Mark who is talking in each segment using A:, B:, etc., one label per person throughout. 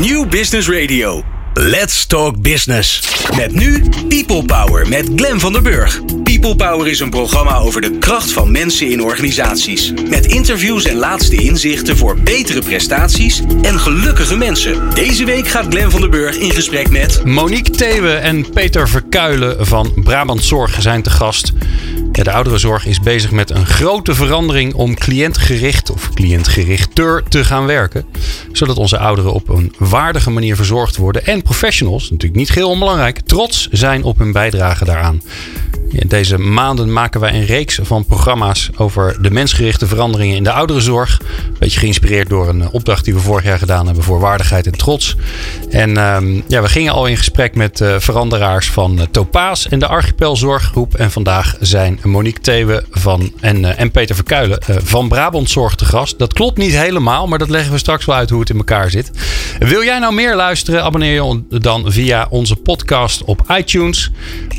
A: New Business Radio. Let's Talk Business. Met nu People Power met Glen van der Burg. People Power is een programma over de kracht van mensen in organisaties. Met interviews en laatste inzichten voor betere prestaties en gelukkige mensen. Deze week gaat Glen van der Burg in gesprek met...
B: Monique Thewe en Peter Verkuilen van Brabant Zorg zijn te gast. Ja, de ouderenzorg is bezig met een grote verandering om cliëntgericht of cliëntgerichter te gaan werken. Zodat onze ouderen op een waardige manier verzorgd worden. En professionals, natuurlijk niet heel onbelangrijk, trots zijn op hun bijdrage daaraan. In deze maanden maken wij een reeks van programma's over de mensgerichte veranderingen in de ouderenzorg. Een beetje geïnspireerd door een opdracht die we vorig jaar gedaan hebben voor waardigheid en trots. En ehm, ja, we gingen al in gesprek met uh, veranderaars van uh, Topaas en de Archipelzorggroep. En vandaag zijn Monique Thewe van, en, uh, en Peter Verkuilen van Brabant Zorg te gast. Dat klopt niet helemaal, maar dat leggen we straks wel uit hoe het in elkaar zit. Wil jij nou meer luisteren? Abonneer je dan via onze podcast op iTunes.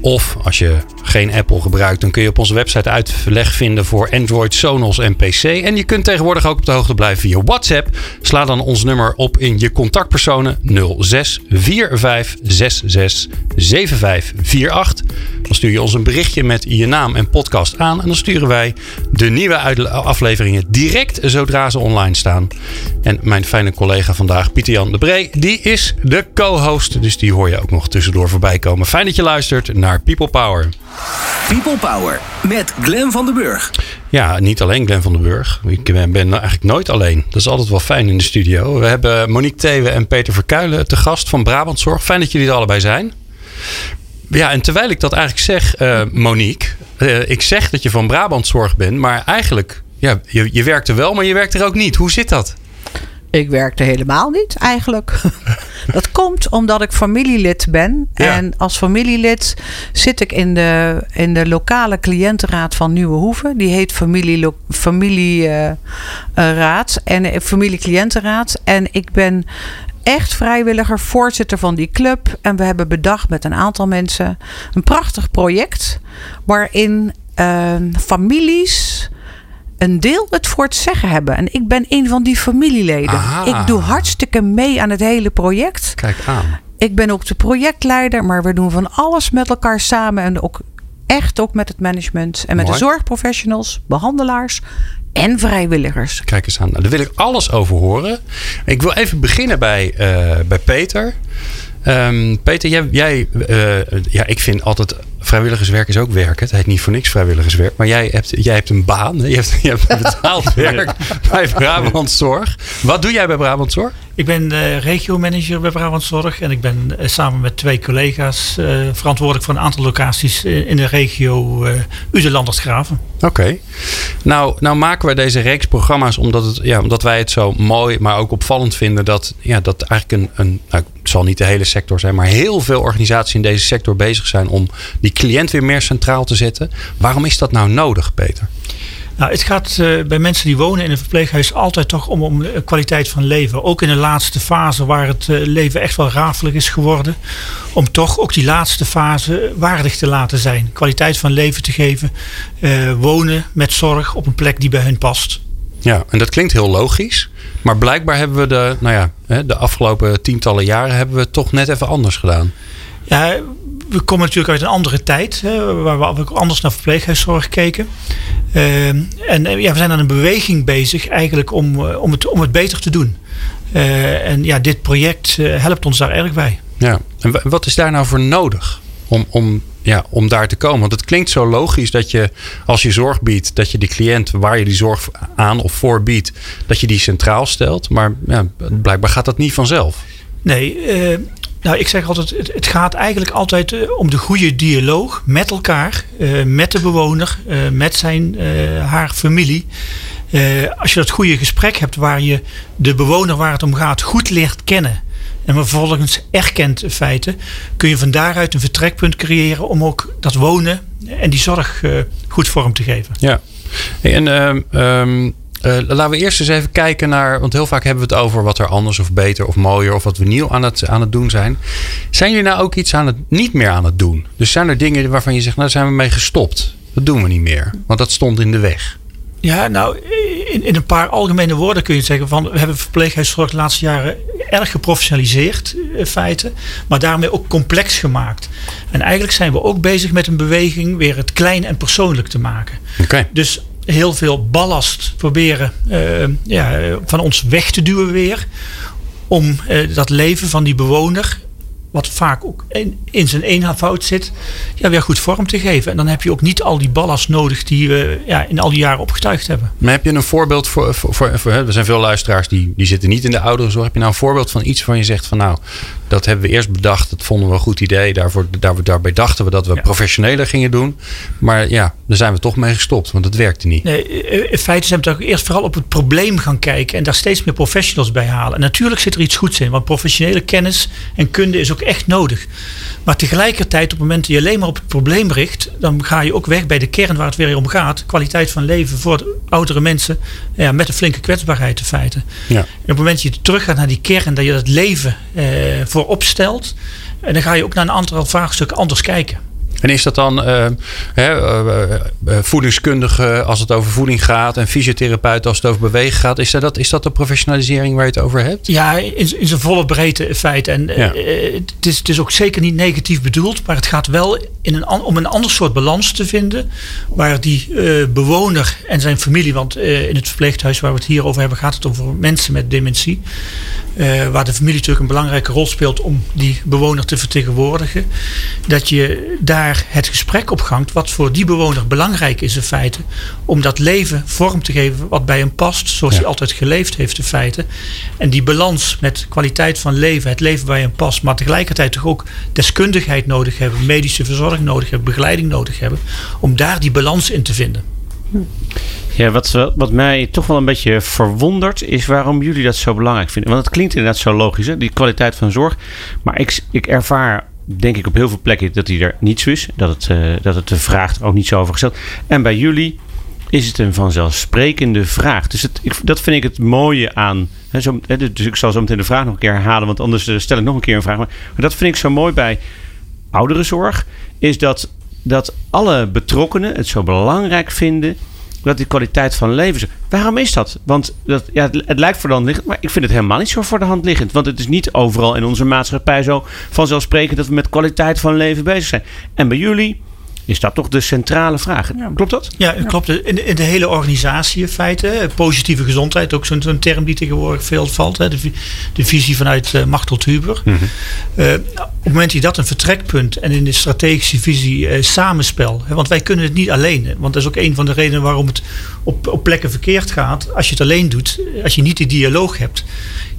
B: Of als je geen Apple gebruikt, dan kun je op onze website uitleg vinden voor Android, Sonos en PC. En je kunt tegenwoordig ook op de hoogte blijven via WhatsApp. Sla dan ons nummer op in je contactpersonen 06 45 66 7548. Dan stuur je ons een berichtje met je naam en podcast aan. En dan sturen wij de nieuwe afleveringen direct zodra ze online staan. En mijn fijne collega vandaag, Pieter-Jan de Bree, die is de co-host. Dus die hoor je ook nog tussendoor voorbij komen. Fijn dat je luistert naar People Power.
A: People Power met Glen van den Burg.
B: Ja, niet alleen Glen van den Burg. Ik ben eigenlijk nooit alleen. Dat is altijd wel fijn in de studio. We hebben Monique Thewe en Peter Verkuilen te gast van Brabant Zorg. Fijn dat jullie er allebei zijn. Ja, en terwijl ik dat eigenlijk zeg, uh, Monique. Uh, ik zeg dat je van Brabant Zorg bent, maar eigenlijk, ja, je, je werkt er wel, maar je werkt er ook niet. Hoe zit dat?
C: Ik werkte helemaal niet eigenlijk. Dat komt omdat ik familielid ben.
B: Ja.
C: En als familielid zit ik in de, in de lokale cliëntenraad van Nieuwe Hoeven. Die heet Familieraad familie, uh, raad en uh, Familie-cliëntenraad. En ik ben echt vrijwilliger, voorzitter van die club. En we hebben bedacht met een aantal mensen een prachtig project. Waarin uh, families een deel het voor het zeggen hebben. En ik ben een van die familieleden.
B: Aha.
C: Ik doe hartstikke mee aan het hele project.
B: Kijk aan.
C: Ik ben ook de projectleider, maar we doen van alles met elkaar samen. En ook echt ook met het management. En met
B: Mooi.
C: de zorgprofessionals, behandelaars en vrijwilligers.
B: Kijk eens aan. Nou, daar wil ik alles over horen. Ik wil even beginnen bij, uh, bij Peter. Um, Peter, jij, jij uh, ja, ik vind altijd vrijwilligerswerk is ook werk. Het heet niet voor niks vrijwilligerswerk. Maar jij hebt, jij hebt een baan. Je hebt, je hebt betaald werk bij Brabant Zorg. Wat doe jij bij Brabant Zorg?
D: Ik ben uh, regiomanager bij Brabant Zorg. En ik ben uh, samen met twee collega's uh, verantwoordelijk voor een aantal locaties in de regio Udelandersgraven.
B: Oké. Okay. Nou, nou maken wij deze reeks programma's omdat, het, ja, omdat wij het zo mooi, maar ook opvallend vinden dat, ja, dat eigenlijk een, een nou, het zal niet de hele sector zijn, maar heel veel organisaties in deze sector bezig zijn om die cliënt weer meer centraal te zetten. Waarom is dat nou nodig, Peter?
D: Nou, het gaat uh, bij mensen die wonen in een verpleeghuis altijd toch om, om kwaliteit van leven. Ook in de laatste fase waar het uh, leven echt wel rafelig is geworden. Om toch ook die laatste fase waardig te laten zijn. Kwaliteit van leven te geven. Uh, wonen met zorg op een plek die bij hun past.
B: Ja, en dat klinkt heel logisch. Maar blijkbaar hebben we de, nou ja, de afgelopen tientallen jaren hebben we het toch net even anders gedaan.
D: Ja, we komen natuurlijk uit een andere tijd, hè, waar we ook anders naar verpleeghuiszorg keken. Uh, en ja, we zijn aan een beweging bezig eigenlijk om, om, het, om het beter te doen. Uh, en ja, dit project helpt ons daar erg bij.
B: Ja, en wat is daar nou voor nodig om, om, ja, om daar te komen? Want het klinkt zo logisch dat je als je zorg biedt, dat je die cliënt waar je die zorg aan of voor biedt, dat je die centraal stelt. Maar ja, blijkbaar gaat dat niet vanzelf.
D: Nee, uh, nou, ik zeg altijd, het, het gaat eigenlijk altijd uh, om de goede dialoog met elkaar, uh, met de bewoner, uh, met zijn, haar familie. als je dat goede gesprek hebt waar je de bewoner waar het om gaat goed leert kennen en vervolgens erkent feiten, kun je van daaruit een vertrekpunt creëren om ook dat wonen en die zorg goed vorm te geven.
B: Ja, en um, Uh, laten we eerst eens even kijken naar, want heel vaak hebben we het over wat er anders of beter of mooier of wat we nieuw aan het, aan het doen zijn. Zijn jullie nou ook iets aan het niet meer aan het doen? Dus zijn er dingen waarvan je zegt, nou daar zijn we mee gestopt. Dat doen we niet meer, want dat stond in de weg.
D: Ja, nou, in, in een paar algemene woorden kun je zeggen van we hebben verpleeghuiszorg de laatste jaren erg geprofessionaliseerd in eh, feite, maar daarmee ook complex gemaakt. En eigenlijk zijn we ook bezig met een beweging weer het klein en persoonlijk te maken.
B: Oké.
D: Dus heel veel ballast proberen uh, ja, van ons weg te duwen weer. Om uh, dat leven van die bewoner wat vaak ook in, in zijn eenvoud zit, ja, weer goed vorm te geven. En dan heb je ook niet al die ballast nodig die we ja, in al die jaren opgetuigd hebben.
B: Maar heb je een voorbeeld voor, voor, voor, voor er zijn veel luisteraars die, die zitten niet in de ouderenzorg. Heb je nou een voorbeeld van iets van je zegt van nou, dat hebben we eerst bedacht, dat vonden we een goed idee. Daarvoor, daar, daarbij dachten we dat we ja. professioneler gingen doen. Maar ja, daar zijn we toch mee gestopt, want het werkte niet.
D: Nee, in feite zijn we toch eerst vooral op het probleem gaan kijken en daar steeds meer professionals bij halen. En natuurlijk zit er iets goeds in, want professionele kennis en kunde is ook echt nodig. Maar tegelijkertijd, op het moment dat je alleen maar op het probleem richt, dan ga je ook weg bij de kern waar het weer om gaat. Kwaliteit van leven voor oudere mensen ja, met een flinke kwetsbaarheid in feite. Ja. En op het moment dat je teruggaat naar die kern, dat je dat leven eh, voorop stelt, en dan ga je ook naar een aantal vraagstukken anders kijken.
B: En is dat dan uh, hè, uh, voedingskundige als het over voeding gaat en fysiotherapeut als het over bewegen gaat? Is dat, is dat de professionalisering waar je het over hebt?
D: Ja, in, in zijn volle breedte in feite. En ja. het, is, het is ook zeker niet negatief bedoeld, maar het gaat wel in een, om een ander soort balans te vinden. Waar die bewoner en zijn familie, want in het verpleeghuis waar we het hier over hebben, gaat het over mensen met dementie. waar de familie natuurlijk een belangrijke rol speelt om die bewoner te vertegenwoordigen. Dat je daar het gesprek op gangt wat voor die bewoner belangrijk is in feite. Om dat leven vorm te geven wat bij hem past, zoals hij altijd geleefd heeft in feite. En die balans met kwaliteit van leven, het leven bij hem past, maar tegelijkertijd toch ook deskundigheid nodig hebben, medische verzorging nodig hebben, begeleiding nodig hebben, om daar die balans in te vinden.
E: Ja, wat, wat mij toch wel een beetje verwondert is waarom jullie dat zo belangrijk vinden. Want het klinkt inderdaad zo logisch, hè? die kwaliteit van zorg. Maar ik, ik ervaar denk ik op heel veel plekken dat hij er niet zo is. Dat het, uh, dat het de vraag ook niet zo over gesteld. En bij jullie is het een vanzelfsprekende vraag. Dus het, ik, dat vind ik het mooie aan. Hè, zo, hè, dus ik zal zo meteen de vraag nog een keer herhalen, want anders uh, stel ik nog een keer een vraag. Maar, maar, dat vind ik zo mooi bij ouderenzorg. Is dat, dat alle betrokkenen het zo belangrijk vinden dat die kwaliteit van leven. Waarom is dat? Want dat, ja, het, het, lijkt voor de hand liggend, maar ik vind het helemaal niet zo voor de hand liggend. Want het is niet overal in onze maatschappij zo vanzelfsprekend dat we met kwaliteit van leven bezig zijn. En bij jullie is dat toch de centrale vraag. Klopt dat?
D: Ja, klopt. In, in de hele organisatie in feite. Positieve gezondheid, ook zo'n term die tegenwoordig veel valt. Hè. De, de visie vanuit uh, Machtel Huber. Mm -hmm. uh, op het moment dat je dat een vertrekpunt en in de strategische visie uh, samenspel. Hè, want wij kunnen het niet alleen. Want dat is ook een van de redenen waarom het op, op plekken verkeerd gaat. Als je het alleen doet, als je niet die dialoog hebt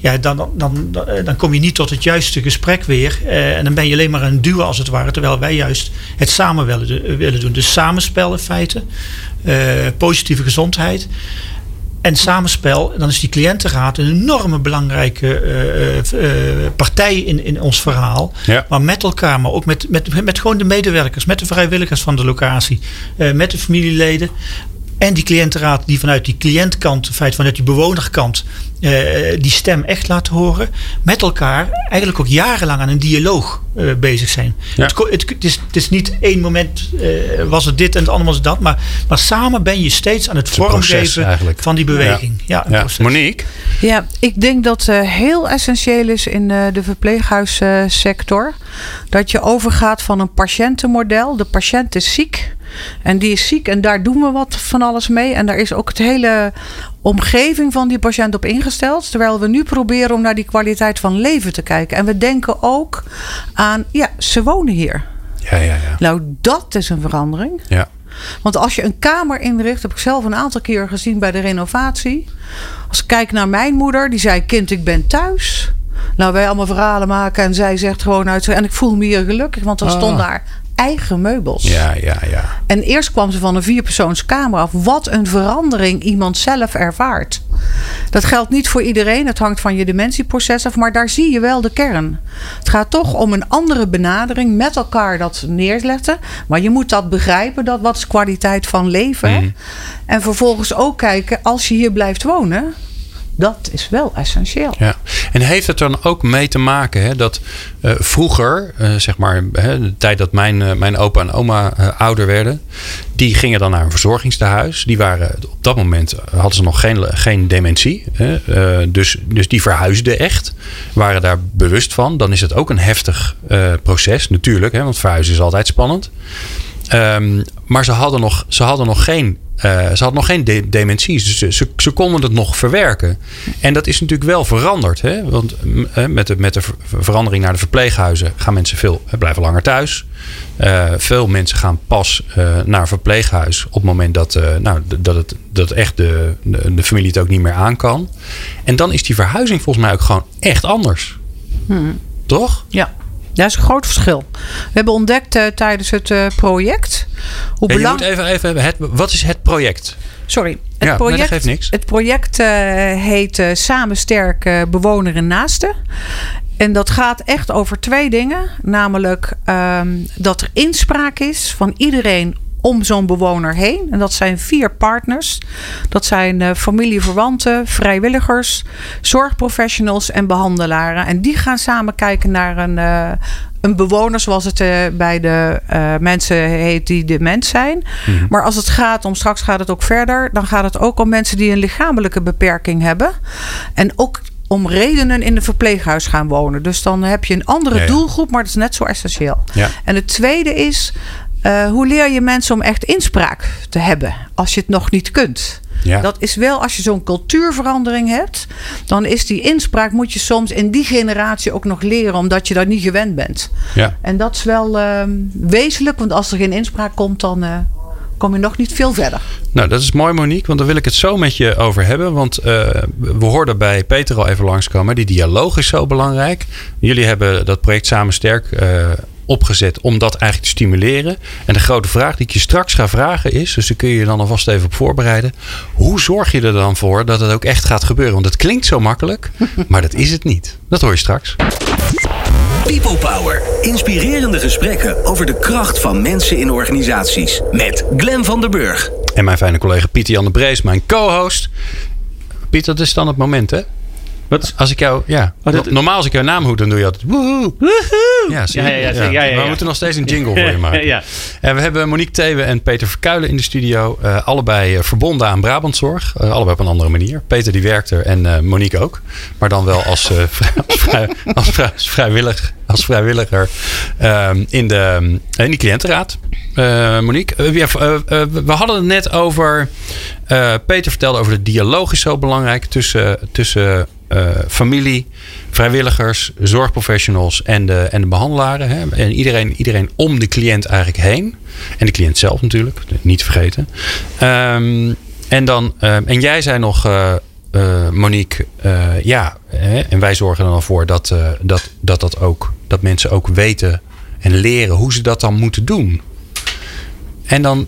D: ja, dan, dan, dan kom je niet tot het juiste gesprek weer. Uh, en dan ben je alleen maar een duo als het ware. Terwijl wij juist het samen willen, willen doen. Dus samenspel in feite. Uh, positieve gezondheid. En samenspel, dan is die cliëntenraad een enorme belangrijke uh, partij in, in ons verhaal. Ja. Maar met elkaar, maar ook met, met, met gewoon de medewerkers, met de vrijwilligers van de locatie, met de familieleden. En die cliëntenraad die vanuit die cliëntkant, in feite vanuit die bewonerkant, uh, die stem echt laten horen. Met elkaar eigenlijk ook jarenlang aan een dialoog uh, bezig zijn. Ja. Het, het, het, is, het, is, niet één moment uh, was het dit en het andere was het dat. Maar, maar samen ben je steeds aan het, het vormgeven van die beweging.
B: Ja, ja, ja. Monique?
C: Ja, ik denk dat heel essentieel is in de verpleeghuissector. dat je overgaat van een patiëntenmodel. De patiënt is ziek. En die is ziek en daar doen we wat van alles mee. En daar is ook het hele omgeving van die patiënt op ingesteld. Terwijl we nu proberen om naar die kwaliteit van leven te kijken. En we denken ook aan, ja, ze wonen hier.
B: Ja, ja, ja.
C: Nou, dat is een verandering.
B: Ja.
C: Want als je een kamer inricht, heb ik zelf een aantal keer gezien bij de renovatie. Als ik kijk naar mijn moeder, die zei: Kind, ik ben thuis. Nou, wij allemaal verhalen maken en zij zegt gewoon uit. En ik voel me hier gelukkig, want er ah. stond daar eigen meubels.
B: Ja, ja, ja.
C: En eerst kwam ze van een vierpersoonskamer af. Wat een verandering iemand zelf ervaart. Dat geldt niet voor iedereen. Het hangt van je dementieproces af. Maar daar zie je wel de kern. Het gaat toch om een andere benadering. Met elkaar dat neerleggen. Maar je moet dat begrijpen. Dat wat is kwaliteit van leven. Mm. En vervolgens ook kijken. Als je hier blijft wonen dat is wel essentieel.
B: Ja. En heeft het dan ook mee te maken hè, dat uh, vroeger, uh, zeg maar, hè, de tijd dat mijn, uh, mijn opa en oma ouder werden, die gingen dan naar een verzorgingstehuis. Die waren op dat moment hadden ze nog geen, geen dementie. Hè, dus, dus die verhuisden echt. Waren daar bewust van. Dan is het ook een heftig proces, natuurlijk. Hè, want verhuizen is altijd spannend. Um, maar ze hadden nog, ze hadden nog geen uh, ze hadden nog geen de dementie. Dus ze, ze, ze, konden het nog verwerken. En dat is natuurlijk wel veranderd. Hè? Want uh, met, de, met de verandering naar de verpleeghuizen gaan mensen veel uh, blijven langer thuis. veel mensen gaan pas naar een verpleeghuis op het moment dat, nou, dat, het, dat echt de, de, de, familie het ook niet meer aan kan. En dan is die verhuizing volgens mij ook gewoon echt anders. Hmm. Toch?
C: Ja. Dat is een groot verschil. We hebben ontdekt uh, tijdens het uh, project hoe
B: ja, belangrijk. Je moet even, even het, wat is het project?
C: Sorry. Het
B: ja,
C: project,
B: nee, geeft niks.
C: Het project uh, heet Samen Sterk Bewoner en Naasten. En dat gaat echt over twee dingen. Namelijk um, dat er inspraak is van iedereen om zo'n bewoner heen. En dat zijn vier partners. Dat zijn uh, familieverwanten, vrijwilligers, zorgprofessionals en behandelaren. En die gaan samen kijken naar een, uh, een bewoner, zoals het uh, bij de mensen heet die dement zijn. Mm-hmm. Maar als het gaat om, straks gaat het ook verder, dan gaat het ook om mensen die een lichamelijke beperking hebben. En ook om redenen in een verpleeghuis gaan wonen. Dus dan heb je een andere ja, ja. doelgroep, maar dat is net zo essentieel.
B: Ja.
C: En het tweede is uh, hoe leer je mensen om echt inspraak te hebben als je het nog niet kunt?
B: Ja.
C: Dat is wel als je zo'n cultuurverandering hebt, dan is die inspraak moet je soms in die generatie ook nog leren, omdat je dat niet gewend bent.
B: Ja.
C: En dat is wel uh, wezenlijk, want als er geen inspraak komt, dan. Uh, kom je nog niet veel verder.
B: Nou, dat is mooi, Monique, want daar wil ik het zo met je over hebben. Want uh, we hoorden bij Peter al even langskomen. Die dialoog is zo belangrijk. Jullie hebben dat project Samen Sterk uh, opgezet om dat eigenlijk te stimuleren. En de grote vraag die ik je straks ga vragen is, dus daar kun je je dan alvast even op voorbereiden. Hoe zorg je er dan voor dat het ook echt gaat gebeuren? Want het klinkt zo makkelijk, maar dat is het niet. Dat hoor je straks.
A: People Power. Inspirerende gesprekken over de kracht van mensen in organisaties. Met Glen van der Burg.
B: En mijn fijne collega Pieter Jan de Brees, mijn co-host. Pieter, dat is dan het moment, hè? Wat? Als ik jou, ja. Oh, dat, Normaal als ik jouw naam hoed, dan doe je altijd woehoe.
E: Woehoe.
B: Ja,
E: ja, ja, ja, ja, ja,
B: Maar we moeten nog steeds een jingle voor je maken.
E: ja.
B: En we hebben Monique Thewe en Peter Verkuilen in de studio. Uh, allebei uh, verbonden aan Brabantzorg. Uh, allebei op een andere manier. Peter die werkt er en Monique ook. Maar dan wel als, als, vrij, als, vrij, als, vrijwillig, als vrijwilliger ehm, in, de, in die cliëntenraad. Monique, we hadden het net over... Peter vertelde over de dialoog is zo belangrijk tussen... tussen uh, familie, vrijwilligers, zorgprofessionals en de, en de behandelaren. Hè? En iedereen, iedereen om de cliënt eigenlijk heen. En de cliënt zelf natuurlijk, niet te vergeten. Um, en, dan, um, en jij zei nog, uh, uh, Monique, ja, hè? en wij zorgen er dan voor dat, dat, dat, dat, ook, dat mensen ook weten en leren hoe ze dat dan moeten doen. En dan,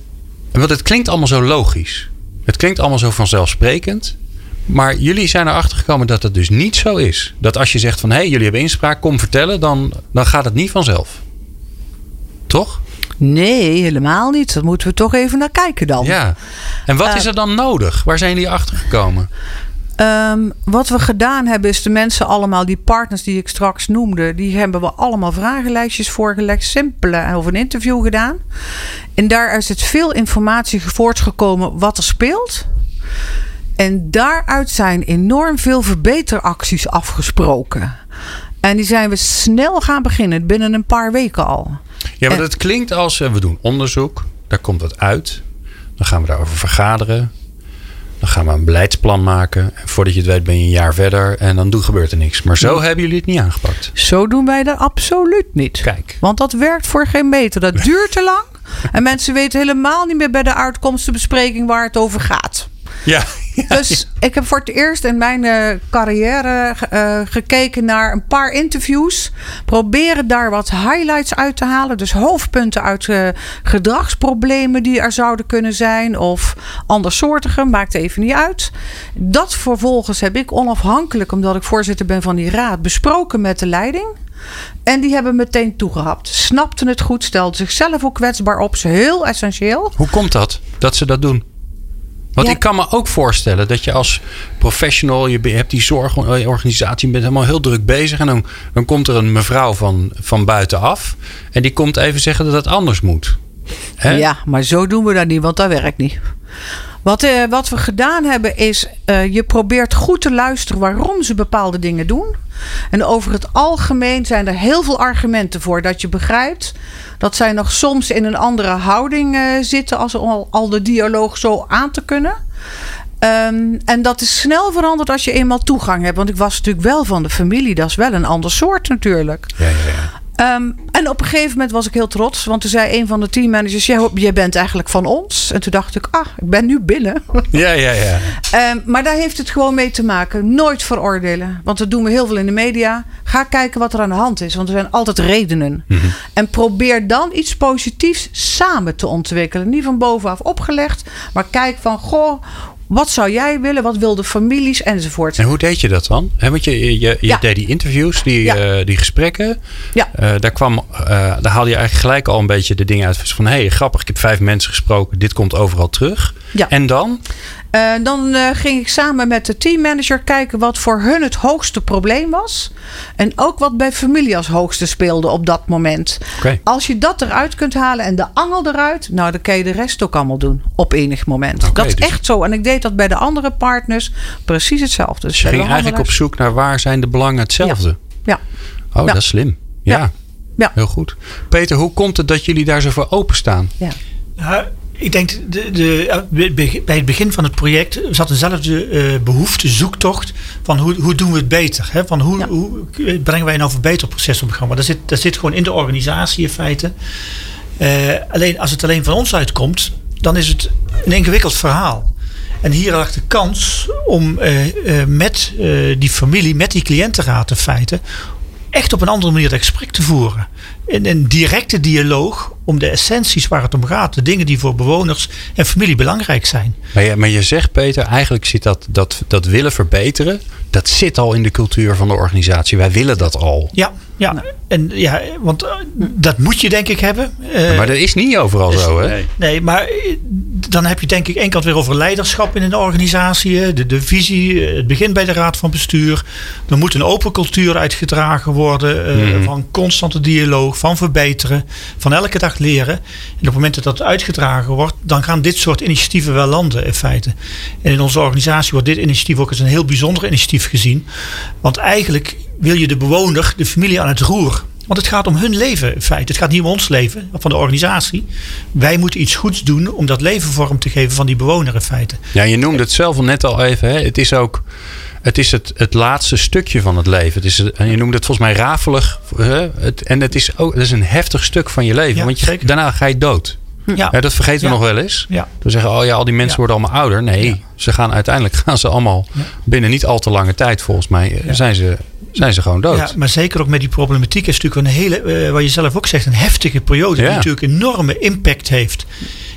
B: want het klinkt allemaal zo logisch. Het klinkt allemaal zo vanzelfsprekend. Maar jullie zijn erachter gekomen dat het dus niet zo is. Dat als je zegt van hé, hey, jullie hebben inspraak, kom vertellen, dan, dan gaat het niet vanzelf. Toch?
C: Nee, helemaal niet. Daar moeten we toch even naar kijken dan.
B: Ja. En wat uh, is er dan nodig? Waar zijn jullie achter gekomen?
C: Um, wat we gedaan hebben is de mensen allemaal, die partners die ik straks noemde, die hebben we allemaal vragenlijstjes voorgelegd, simpele of een interview gedaan. En daar is het veel informatie voortgekomen wat er speelt. En daaruit zijn enorm veel verbeteracties afgesproken. En die zijn we snel gaan beginnen, binnen een paar weken al.
B: Ja, maar en, dat klinkt als we doen onderzoek, daar komt wat uit. Dan gaan we daarover vergaderen. Dan gaan we een beleidsplan maken. En voordat je het weet ben je een jaar verder en dan gebeurt er niks. Maar zo hebben jullie het niet aangepakt.
C: Zo doen wij dat absoluut niet.
B: Kijk.
C: Want dat werkt voor geen meter. Dat duurt te lang. En mensen weten helemaal niet meer bij de uitkomstenbespreking waar het over gaat.
B: Ja, ja,
C: dus ik heb voor het eerst in mijn uh, carrière uh, gekeken naar een paar interviews. Proberen daar wat highlights uit te halen. Dus hoofdpunten uit uh, gedragsproblemen die er zouden kunnen zijn. Of andersoortige, maakt even niet uit. Dat vervolgens heb ik onafhankelijk, omdat ik voorzitter ben van die raad, besproken met de leiding. En die hebben meteen toegehapt. Snapten het goed, stelden zichzelf ook kwetsbaar op. Is heel essentieel.
B: Hoe komt dat, dat ze dat doen? Want
C: Ja.
B: ik kan me ook voorstellen dat je als professional, je hebt die zorgorganisatie, je bent helemaal heel druk bezig. En dan, dan komt er een mevrouw van, van buitenaf. En die komt even zeggen dat het anders moet.
C: Ja, maar zo doen we dat niet, want dat werkt niet. Wat, eh, wat we gedaan hebben is, eh, je probeert goed te luisteren waarom ze bepaalde dingen doen. En over het algemeen zijn er heel veel argumenten voor dat je begrijpt dat zij nog soms in een andere houding eh, zitten als al, al de dialoog zo aan te kunnen. Ehm, en dat is snel veranderd als je eenmaal toegang hebt. Want ik was natuurlijk wel van de familie. Dat is wel een ander soort natuurlijk.
B: Ja, ja.
C: Ehm, en op een gegeven moment was ik heel trots. Want toen zei een van de teammanagers... Jij, jij bent eigenlijk van ons. En toen dacht ik, ah, ik ben nu binnen.
B: ja, ja, ja.
C: Ehm, maar daar heeft het gewoon mee te maken. Nooit veroordelen. Want dat doen we heel veel in de media. Ga kijken wat er aan de hand is. Want er zijn altijd redenen. En probeer dan iets positiefs samen te ontwikkelen. Niet van bovenaf opgelegd. Maar kijk van, goh... Wat zou jij willen? Wat wil de families? Enzovoort.
B: En hoe deed je dat dan? He, want je, je, je
C: Ja.
B: deed die interviews, die,
C: Ja.
B: eh, die gesprekken.
C: Ja.
B: Eh, daar, kwam, eh, daar haalde je eigenlijk gelijk al een beetje de dingen uit. Van hé, hey, grappig, ik heb vijf mensen gesproken. Dit komt overal terug.
C: Ja.
B: En dan?
C: Eh, dan eh, ging ik samen met de teammanager kijken wat voor hun het hoogste probleem was. En ook wat bij familie als hoogste speelde op dat moment.
B: Oké.
C: Als je dat eruit kunt halen en de angel eruit, nou dan kan je de rest ook allemaal doen op enig moment. Dat is
B: dus-
C: echt zo. En ik deed dat bij de andere partners precies hetzelfde.
B: Dus je ging eigenlijk op zoek naar waar zijn de belangen hetzelfde.
C: Ja.
B: Oh,
C: Ja.
B: dat is slim. Ja.
C: Ja. Ja.
B: heel goed. Peter, hoe komt het dat jullie daar zo voor openstaan?
C: Ja.
D: Ik denk, de, de, ja, bij het begin van het project zat dezelfde eh, behoefte, zoektocht van hoe, hoe doen we het beter? Hè? Van hoe,
C: Ja.
D: hoe brengen wij nou verbeterproces op gang? Maar dat zit, dat zit gewoon in de organisatie in feite. Eh, alleen als het alleen van ons uitkomt, dan is het een ingewikkeld verhaal. En hier lag de kans om eh, eh, met eh, die familie, met die cliëntenraad in feite, echt op een andere manier dat gesprek te voeren. In een directe dialoog om de essenties waar het om gaat. De dingen die voor bewoners en familie belangrijk zijn.
B: Maar je, maar je zegt, Peter, eigenlijk zit dat, dat, dat willen verbeteren. Dat zit al in de cultuur van de organisatie. Wij willen dat al.
D: Ja, ja. En, ja want eh, dat moet je denk ik hebben. Eh,
B: maar dat is niet overal zo, hè?
E: Nee.
D: Nee, maar eh, dan heb je denk ik één kant weer over leiderschap in een organisatie. De, de visie, het begint bij de raad van bestuur. Er moet een open cultuur uitgedragen worden. eh,
B: Mhm.
D: Van constante dialoog, van verbeteren, van elke dag leren. En op het moment dat dat uitgedragen wordt, dan gaan dit soort initiatieven wel landen in feite. En in onze organisatie wordt dit initiatief ook als een heel bijzonder initiatief gezien. Want eigenlijk wil je de bewoner, de familie aan het roer. Want het gaat om hun leven in feite. Het gaat niet om ons leven, van de organisatie. Wij moeten iets goeds doen om dat leven vorm te geven van die bewoner in feite.
B: Ja, je noemde het zelf al net al even. Hè? Het is ook het, is het, het laatste stukje van het leven. Het is, en je noemde het volgens mij rafelig. Hè? Het, en het is, ook, het is een heftig stuk van je leven.
D: Ja,
B: want je, daarna ga je dood.
D: Ja,
B: Ja, dat vergeten we nog wel eens.
D: ja.
B: We zeggen, oh ja, al die mensen worden allemaal ouder. Nee, ze gaan uiteindelijk gaan ze allemaal binnen niet al te lange tijd, volgens mij, eh, zijn, ze, zijn ze gewoon dood.
D: Ja, maar zeker ook met die problematiek is natuurlijk een hele, eh, wat je zelf ook zegt, een heftige periode
B: Ja.
D: die natuurlijk enorme impact heeft.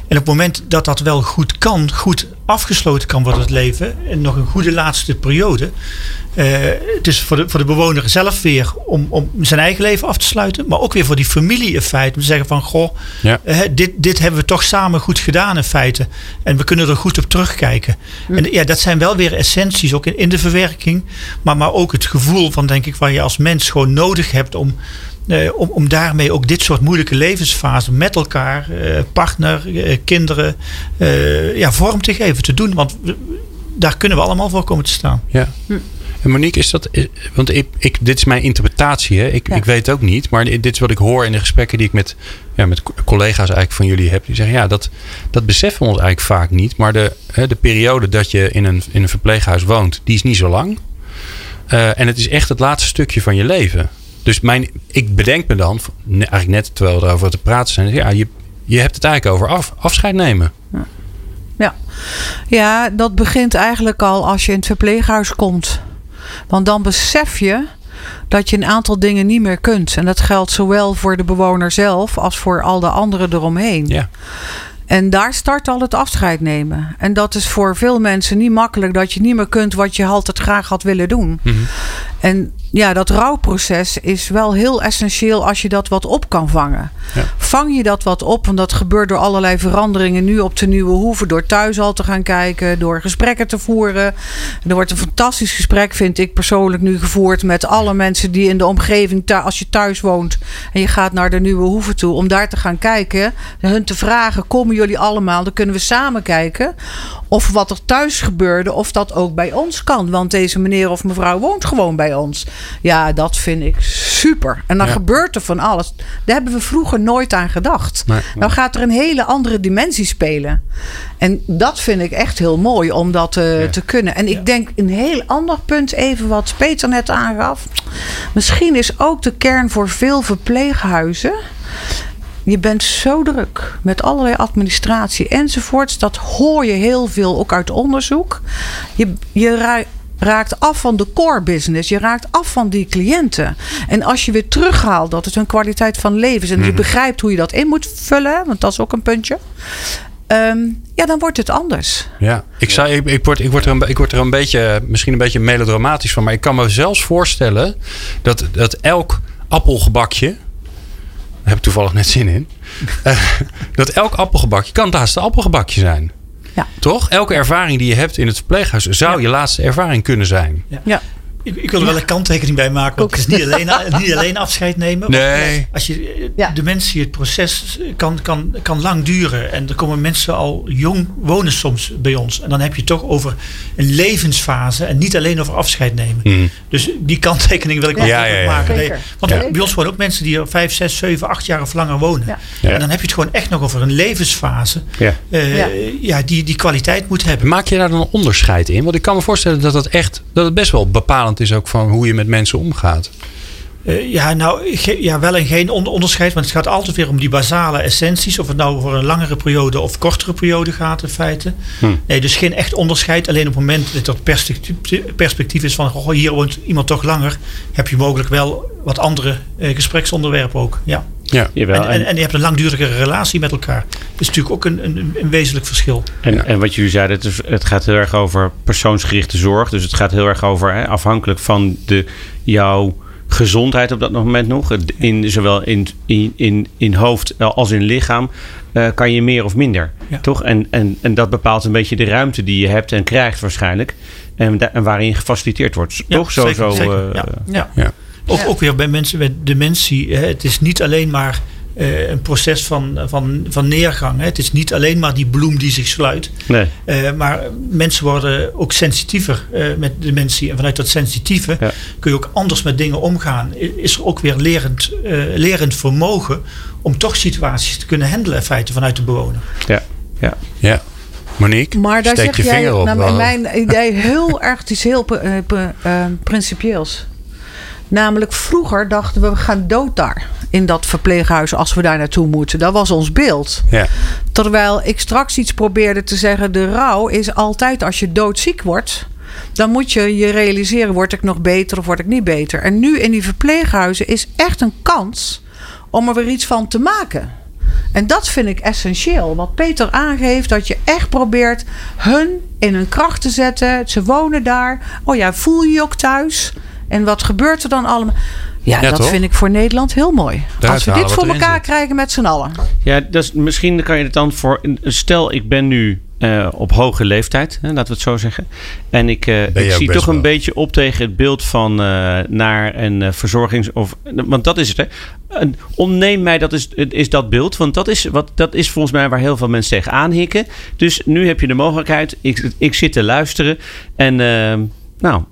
D: En op het moment dat dat wel goed kan, goed afgesloten kan worden het leven, en nog een goede laatste periode. eh, het is voor de, voor de bewoner zelf weer om, om zijn eigen leven af te sluiten, maar ook weer voor die familie in feite. Om te zeggen van, goh,
B: Ja.
D: dit, dit hebben we toch samen goed gedaan in feite. En we kunnen er goed op terugkijken. En ja, dat zijn wel weer essenties, ook in, in de verwerking. Maar, maar ook het gevoel van, denk ik, waar je als mens gewoon nodig hebt om, om, om daarmee ook dit soort moeilijke levensfasen met elkaar, eh, partner, eh, kinderen, eh, ja, vorm te geven, te doen. Want we- daar kunnen we allemaal voor komen te staan.
B: Ja. En Monique, is dat. Want ik, ik, dit is mijn interpretatie. Hè? Ik,
C: Ja.
B: ik weet ook niet. Maar dit is wat ik hoor in de gesprekken die ik met, ja, met co- collega's eigenlijk van jullie heb. Die zeggen ja, dat, dat beseffen we ons eigenlijk vaak niet. Maar de, hè, de periode dat je in een, in een verpleeghuis woont, die is niet zo lang. Eh, en het is echt het laatste stukje van je leven. Dus mijn, ik bedenk me dan, eigenlijk net terwijl we erover te praten zijn. Ja, je, je hebt het eigenlijk over af, afscheid nemen.
C: Ja. ja, dat begint eigenlijk al als je in het verpleeghuis komt. Want dan besef je dat je een aantal dingen niet meer kunt. En dat geldt zowel voor de bewoner zelf als voor al de anderen eromheen.
B: Ja.
C: En daar start al het afscheid nemen. En dat is voor veel mensen niet makkelijk dat je niet meer kunt wat je altijd graag had willen doen.
B: Mhm.
C: En ja, dat rouwproces is wel heel essentieel als je dat wat op kan vangen.
B: Ja.
C: Vang je dat wat op, want dat gebeurt door allerlei veranderingen nu op de Nieuwe Hoeve. Door thuis al te gaan kijken, door gesprekken te voeren. Er wordt een fantastisch gesprek, vind ik persoonlijk, nu gevoerd met alle mensen die in de omgeving, als je thuis woont en je gaat naar de Nieuwe Hoeve toe, om daar te gaan kijken. Hun te vragen, komen jullie allemaal? Dan kunnen we samen kijken of wat er thuis gebeurde, of dat ook bij ons kan. Want deze meneer of mevrouw woont gewoon bij ons. Ja, dat vind ik super. En dan
B: Ja.
C: gebeurt er van alles. Daar hebben we vroeger nooit aan gedacht.
B: Nee.
C: Nou gaat er een hele andere dimensie spelen. En dat vind ik echt heel mooi om dat eh,
B: Ja.
C: te kunnen. En ik denk een heel ander punt, even wat Peter net aangaf. Misschien is ook de kern voor veel verpleeghuizen. Je bent zo druk met allerlei administratie enzovoorts. Dat hoor je heel veel ook uit onderzoek. Je, je ra- raakt af van de core business. Je raakt af van die cliënten. En als je weer terughaalt dat het hun kwaliteit van leven is. En je begrijpt hoe je dat in moet vullen. Want dat is ook een puntje. ehm, ja, dan wordt het anders.
B: Ja, ik, zou, ik, ik, word, ik, word er een, ik word er een beetje, misschien een beetje melodramatisch van. Maar ik kan me zelfs voorstellen dat, dat elk appelgebakje. Daar heb ik toevallig net zin in. eh, dat elk appelgebakje kan het laatste appelgebakje zijn.
C: Ja.
B: Toch? Elke ervaring die je hebt in het verpleeghuis zou je laatste ervaring kunnen zijn.
C: Ja.
D: Ik, ik wil er wel een kanttekening bij maken. Want het is niet alleen, niet alleen afscheid nemen.
B: Nee.
D: Als je
C: Ja.
D: dementie, het proces kan, kan, kan lang duren. En er komen mensen al jong wonen soms bij ons. En dan heb je het toch over een levensfase. En niet alleen over afscheid nemen.
B: Hmm.
D: Dus die kanttekening wil ik wel
B: Ja,
D: even
B: ja, ja.
D: maken. Nee, want
C: Ja.
D: bij ons wonen ook mensen die er 5, 6, 7, 8 jaar of langer wonen.
C: Ja.
B: Ja.
D: En dan heb je het gewoon echt nog over een levensfase.
E: Ja.
D: eh,
C: Ja.
D: ja. die, die kwaliteit moet hebben.
B: Maak je daar dan een onderscheid in? Want ik kan me voorstellen dat dat echt dat het best wel bepalend is ook van hoe je met mensen omgaat.
D: Eh, ja, nou, ge- ja, wel en geen on- onderscheid. Want het gaat altijd weer om die basale essenties. Of het nou voor een langere periode of kortere periode gaat in feite.
E: Hm.
D: Nee, dus geen echt onderscheid. Alleen op het moment dat dat perspectief, perspectief is van... Goh, hier woont iemand toch langer. Heb je mogelijk wel wat andere eh, gespreksonderwerpen ook. Ja.
B: Ja.
E: Jawel,
D: En, en, en je hebt een langdurige relatie met elkaar. Dat is natuurlijk ook een, een, een wezenlijk verschil.
E: En, en wat jullie zeiden, het, is, het gaat heel erg over persoonsgerichte zorg. Dus het gaat heel erg over, hè, afhankelijk van de, jouw gezondheid op dat moment nog. In, zowel in, in, in, in hoofd als in lichaam eh, kan je meer of minder.
D: Ja.
E: Toch? En, en, en dat bepaalt een beetje de ruimte die je hebt en krijgt waarschijnlijk. En, en waarin gefaciliteerd wordt.
D: Ja,
E: toch? Zo,
D: zeker,
E: zo,
D: zeker.
E: eh,
D: Ja. Ja.
B: Ja.
D: Ook, ook weer bij mensen met dementie. Hè, het is niet alleen maar eh, een proces van, van, van neergang. Hè. Het is niet alleen maar die bloem die zich sluit.
E: nee.
D: Eh, maar mensen worden ook sensitiever eh, met dementie. En vanuit dat sensitieve
E: Ja.
D: kun je ook anders met dingen omgaan. Is er ook weer lerend, eh, lerend vermogen om toch situaties te kunnen handelen in feite vanuit de bewoner.
E: Ja. Ja.
B: Ja. Monique,
C: Maar daar
B: steek
C: zeg
B: je
C: jij
B: vinger op. Wel-
C: mijn idee heel erg iets heel eh, eh, principieels. Namelijk vroeger dachten we, we gaan dood daar. In dat verpleeghuis als we daar naartoe moeten. Dat was ons beeld.
B: Ja.
C: Terwijl ik straks iets probeerde te zeggen. De rouw is altijd als je doodziek wordt. Dan moet je je realiseren, word ik nog beter of word ik niet beter? En nu in die verpleeghuizen is echt een kans om er weer iets van te maken. En dat vind ik essentieel. Wat Peter aangeeft, dat je echt probeert hun in hun kracht te zetten. Ze wonen daar. Oh ja, voel je je ook thuis? En wat gebeurt er dan allemaal? Ja,
B: Ja,
C: dat
B: toch?
C: vind ik voor Nederland heel mooi. Als we dit voor elkaar
B: zit.
C: krijgen met z'n allen.
E: Ja, dus misschien kan je het dan voor. Stel, ik ben nu eh, op hoge leeftijd, hè, laten we het zo zeggen. En ik, eh, ik zie toch een beetje op tegen het beeld van eh, naar een eh, verzorgings. Of, want dat is het, hè? Ontneem mij, dat is, is dat beeld. Want dat is, wat, dat is volgens mij waar heel veel mensen tegen aanhikken. Dus nu heb je de mogelijkheid. Ik, ik zit te luisteren. En nou,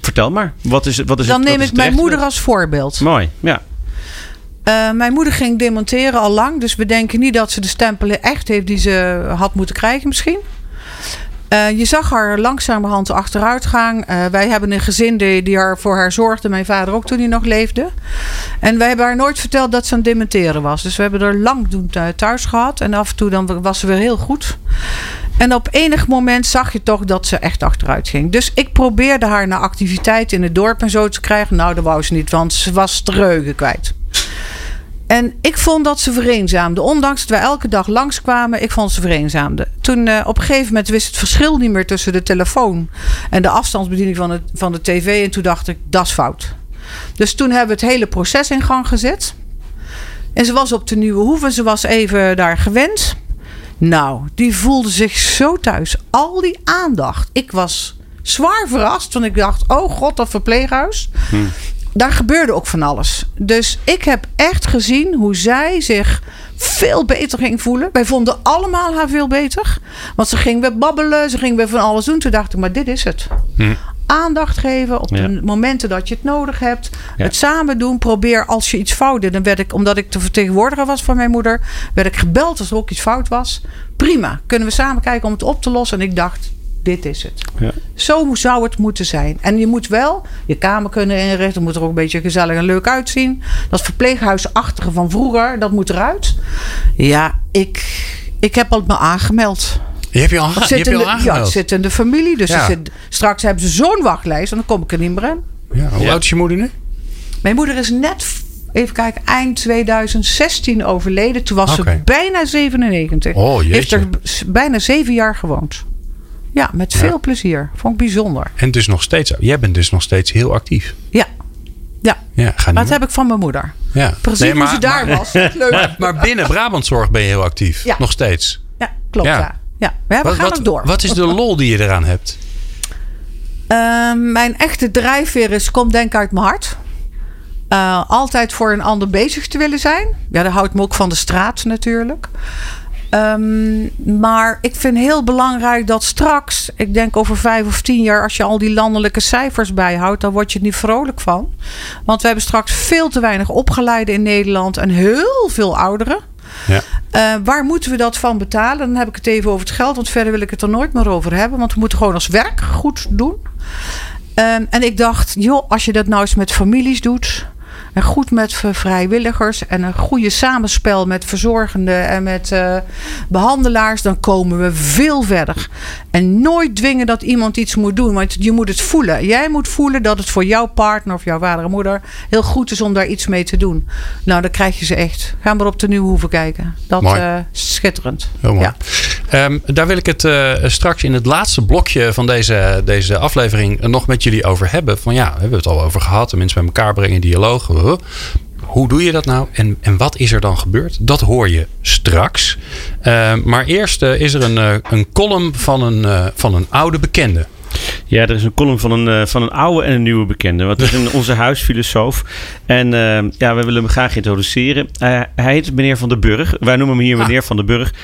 E: vertel maar. Wat is, wat is
C: Dan
E: het,
C: neem ik
E: het
C: mijn moeder als voorbeeld.
E: Mooi, ja.
C: Eh, mijn moeder ging demonteren al lang. Dus we denken niet dat ze de stempelen echt heeft die ze had moeten krijgen misschien. Eh, je zag haar langzamerhand achteruitgang. Eh, wij hebben een gezin die, die haar, voor haar zorgde. Mijn vader ook toen hij nog leefde. En wij hebben haar nooit verteld dat ze aan het dementeren was. Dus we hebben er lang doen thuis gehad. En af en toe dan was ze weer heel goed. En op enig moment zag je toch dat ze echt achteruit ging. Dus ik probeerde haar naar activiteiten in het dorp en zo te krijgen. Nou, dat wou ze niet, want ze was de reugen kwijt. En ik vond dat ze vereenzaamden. Ondanks dat wij elke dag langskwamen, ik vond ze vereenzaamden. Toen uh, op een gegeven moment wist het verschil niet meer tussen de telefoon en de afstandsbediening van, het, van de tv. En toen dacht ik, dat is fout. Dus toen hebben we het hele proces in gang gezet. En ze was op de Nieuwe Hoeve, ze was even daar gewend. Nou, die voelde zich zo thuis. Al die aandacht. Ik was zwaar verrast, want ik dacht: oh god, dat verpleeghuis. Hm. Daar gebeurde ook van alles. Dus ik heb echt gezien hoe zij zich veel beter ging voelen. Wij vonden allemaal haar veel beter. Want ze ging weer babbelen, ze ging weer van alles doen. Toen dacht ik, maar dit is het. Hm aandacht geven op de momenten dat je het nodig hebt. Het samen doen. Probeer als je iets fout deed. Dan werd ik, omdat ik de vertegenwoordiger was van mijn moeder, werd ik gebeld als er ook iets fout was. Prima, kunnen we samen kijken om het op te lossen. En ik dacht, dit is het. Ja. Zo zou het moeten zijn. En je moet wel je kamer kunnen inrichten. moet er ook een beetje gezellig en leuk uitzien. Dat verpleeghuisachtige van vroeger, dat moet eruit. Ja, ik, ik heb al me aangemeld.
B: Je hebt je al, je hebt je al aangemeld?
C: Ja, het zit in de familie. Dus zit, straks hebben ze zo'n wachtlijst en dan kom ik er niet meer in.
B: Ja, hoe oud is je moeder nu?
C: Mijn moeder is net, even kijken, eind 2016 overleden. Toen was ze bijna 97.
B: Oh, jeetje.
C: Heeft er bijna zeven jaar gewoond. Ja, met veel plezier. Vond ik bijzonder.
B: En dus nog steeds, jij bent dus nog steeds heel actief.
C: Ja. Ja, ja ga dat heb ik van mijn moeder. Ja. Precies nee, maar, hoe ze daar was. Leuk.
B: Maar, maar, binnen Brabantzorg ben je heel actief. Ja. Nog steeds.
C: Ja, klopt. Ja. Ja, we wat, gaan
B: wat,
C: door.
B: Wat is de lol die je eraan hebt?
C: Ehm, mijn echte drijfveer is, komt denk ik uit mijn hart. Uh, altijd voor een ander bezig te willen zijn. Ja, dat houdt me ook van de straat natuurlijk. Um, maar ik vind heel belangrijk dat straks, ik denk over vijf of tien jaar, als je al die landelijke cijfers bijhoudt, dan word je er niet vrolijk van. Want we hebben straks veel te weinig opgeleiden in Nederland en heel veel ouderen. Ja. Uh, waar moeten we dat van betalen? Dan heb ik het even over het geld, want verder wil ik het er nooit meer over hebben. Want we moeten gewoon ons werk goed doen. Um, en ik dacht, joh, als je dat nou eens met families doet en goed met vrijwilligers en een goede samenspel met verzorgenden en met uh, behandelaars, dan komen we veel verder. En nooit dwingen dat iemand iets moet doen, want je moet het voelen. Jij moet voelen dat het voor jouw partner of jouw vader en moeder heel goed is om daar iets mee te doen. Nou, dan krijg je ze echt. Ga maar op de nieuwe hoeven kijken. Dat is uh, schitterend.
B: Heel mooi. Ja. Um, daar wil ik het uh, straks in het laatste blokje van deze, deze aflevering nog met jullie over hebben. Van ja, we hebben het al over gehad. De mensen bij elkaar brengen, dialoog hoe doe je dat nou en, en wat is er dan gebeurd? Dat hoor je straks. Uh, maar eerst uh, is er een, uh, een column van een, van een oude bekende.
E: Ja, er is een column van een, van een oude en een nieuwe bekende. Wat is onze huisfilosoof. En ja, we willen hem graag introduceren. hij heet meneer Van den Burg. Wij noemen hem hier ah. meneer Van den Burg.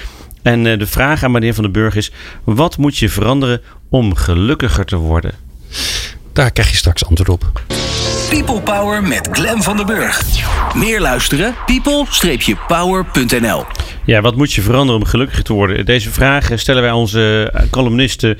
E: En de vraag aan meneer Van den Burg is: wat moet je veranderen om gelukkiger te worden?
B: Daar krijg je straks antwoord op.
A: People Power met Glen van der Burg. Meer luisteren? people-power.nl
E: Ja, wat moet je veranderen om gelukkiger te worden? Deze vraag stellen wij onze columnisten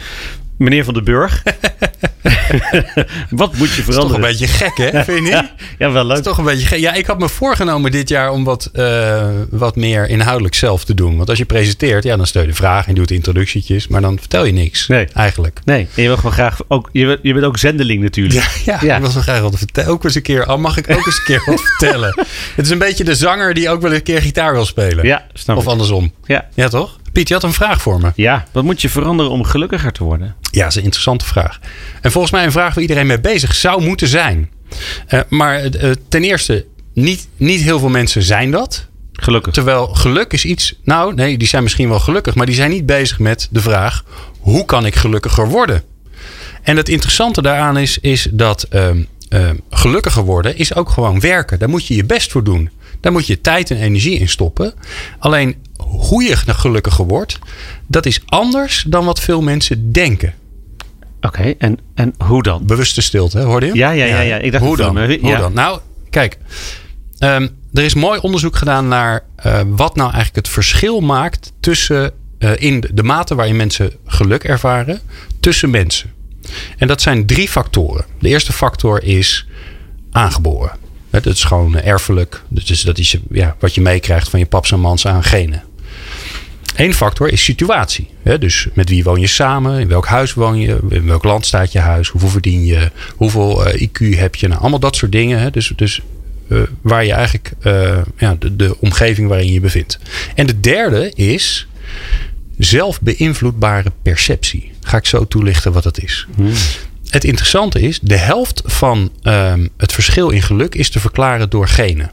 E: Meneer Van den Burg. Wat moet je veranderen? Dat is
B: toch een beetje gek, hè? Vind je niet?
E: ja, wel leuk.
B: Dat is toch een beetje gek. Ja, ik had me voorgenomen dit jaar om wat, uh, wat meer inhoudelijk zelf te doen. Want als je presenteert, ja, dan stel je de vraag en doet introductietietjes. Maar dan vertel je niks. Nee. Eigenlijk.
E: Nee. En je wil gewoon graag ook... Je bent, je bent ook zendeling natuurlijk.
B: Ja, ja, ja. ik wil zo graag wat vertellen. Ook eens een keer... Al mag ik ook eens een keer wat vertellen. Het is een beetje de zanger die ook wel een keer gitaar wil spelen.
E: Ja, snap
B: Of andersom.
E: Ja.
B: Ja, toch? Piet, je had een vraag voor me.
E: Ja, wat moet je veranderen om gelukkiger te worden?
B: Ja, dat is een interessante vraag. En volgens mij een vraag waar iedereen mee bezig zou moeten zijn. Uh, maar uh, ten eerste, niet, niet heel veel mensen zijn dat.
E: Gelukkig.
B: Terwijl geluk is iets. Nou, nee, die zijn misschien wel gelukkig, maar die zijn niet bezig met de vraag: hoe kan ik gelukkiger worden? En het interessante daaraan is, is dat uh, gelukkiger worden is ook gewoon werken. Daar moet je je best voor doen. Daar moet je tijd en energie in stoppen. Alleen hoe je gelukkiger wordt, dat is anders dan wat veel mensen denken.
E: Oké, en, en hoe dan?
B: Bewuste stilte, hoorde je?
E: Ja, ja, ja. ja. Ik dacht
B: hoe dan? Hoe dan? Nou, kijk. Um, er is mooi onderzoek gedaan naar uh, wat nou eigenlijk het verschil maakt tussen uh, in de mate waarin mensen geluk ervaren tussen mensen. En dat zijn drie factoren. De eerste factor is aangeboren. Dat is gewoon erfelijk. Dus dat is ja, wat je meekrijgt van je paps en mans aan genen. Eén factor is situatie. Dus met wie woon je samen? In welk huis woon je? In welk land staat je huis? Hoeveel verdien je? Hoeveel eh, IQ heb je? Nou, allemaal dat soort dingen. Dus, dus eh, waar je eigenlijk eh, ja, de, de omgeving waarin je bevindt. En de derde is zelfbeïnvloedbare perceptie. Ga ik zo toelichten wat dat is. Het interessante is, de helft van ehm, het verschil in geluk is te verklaren door genen.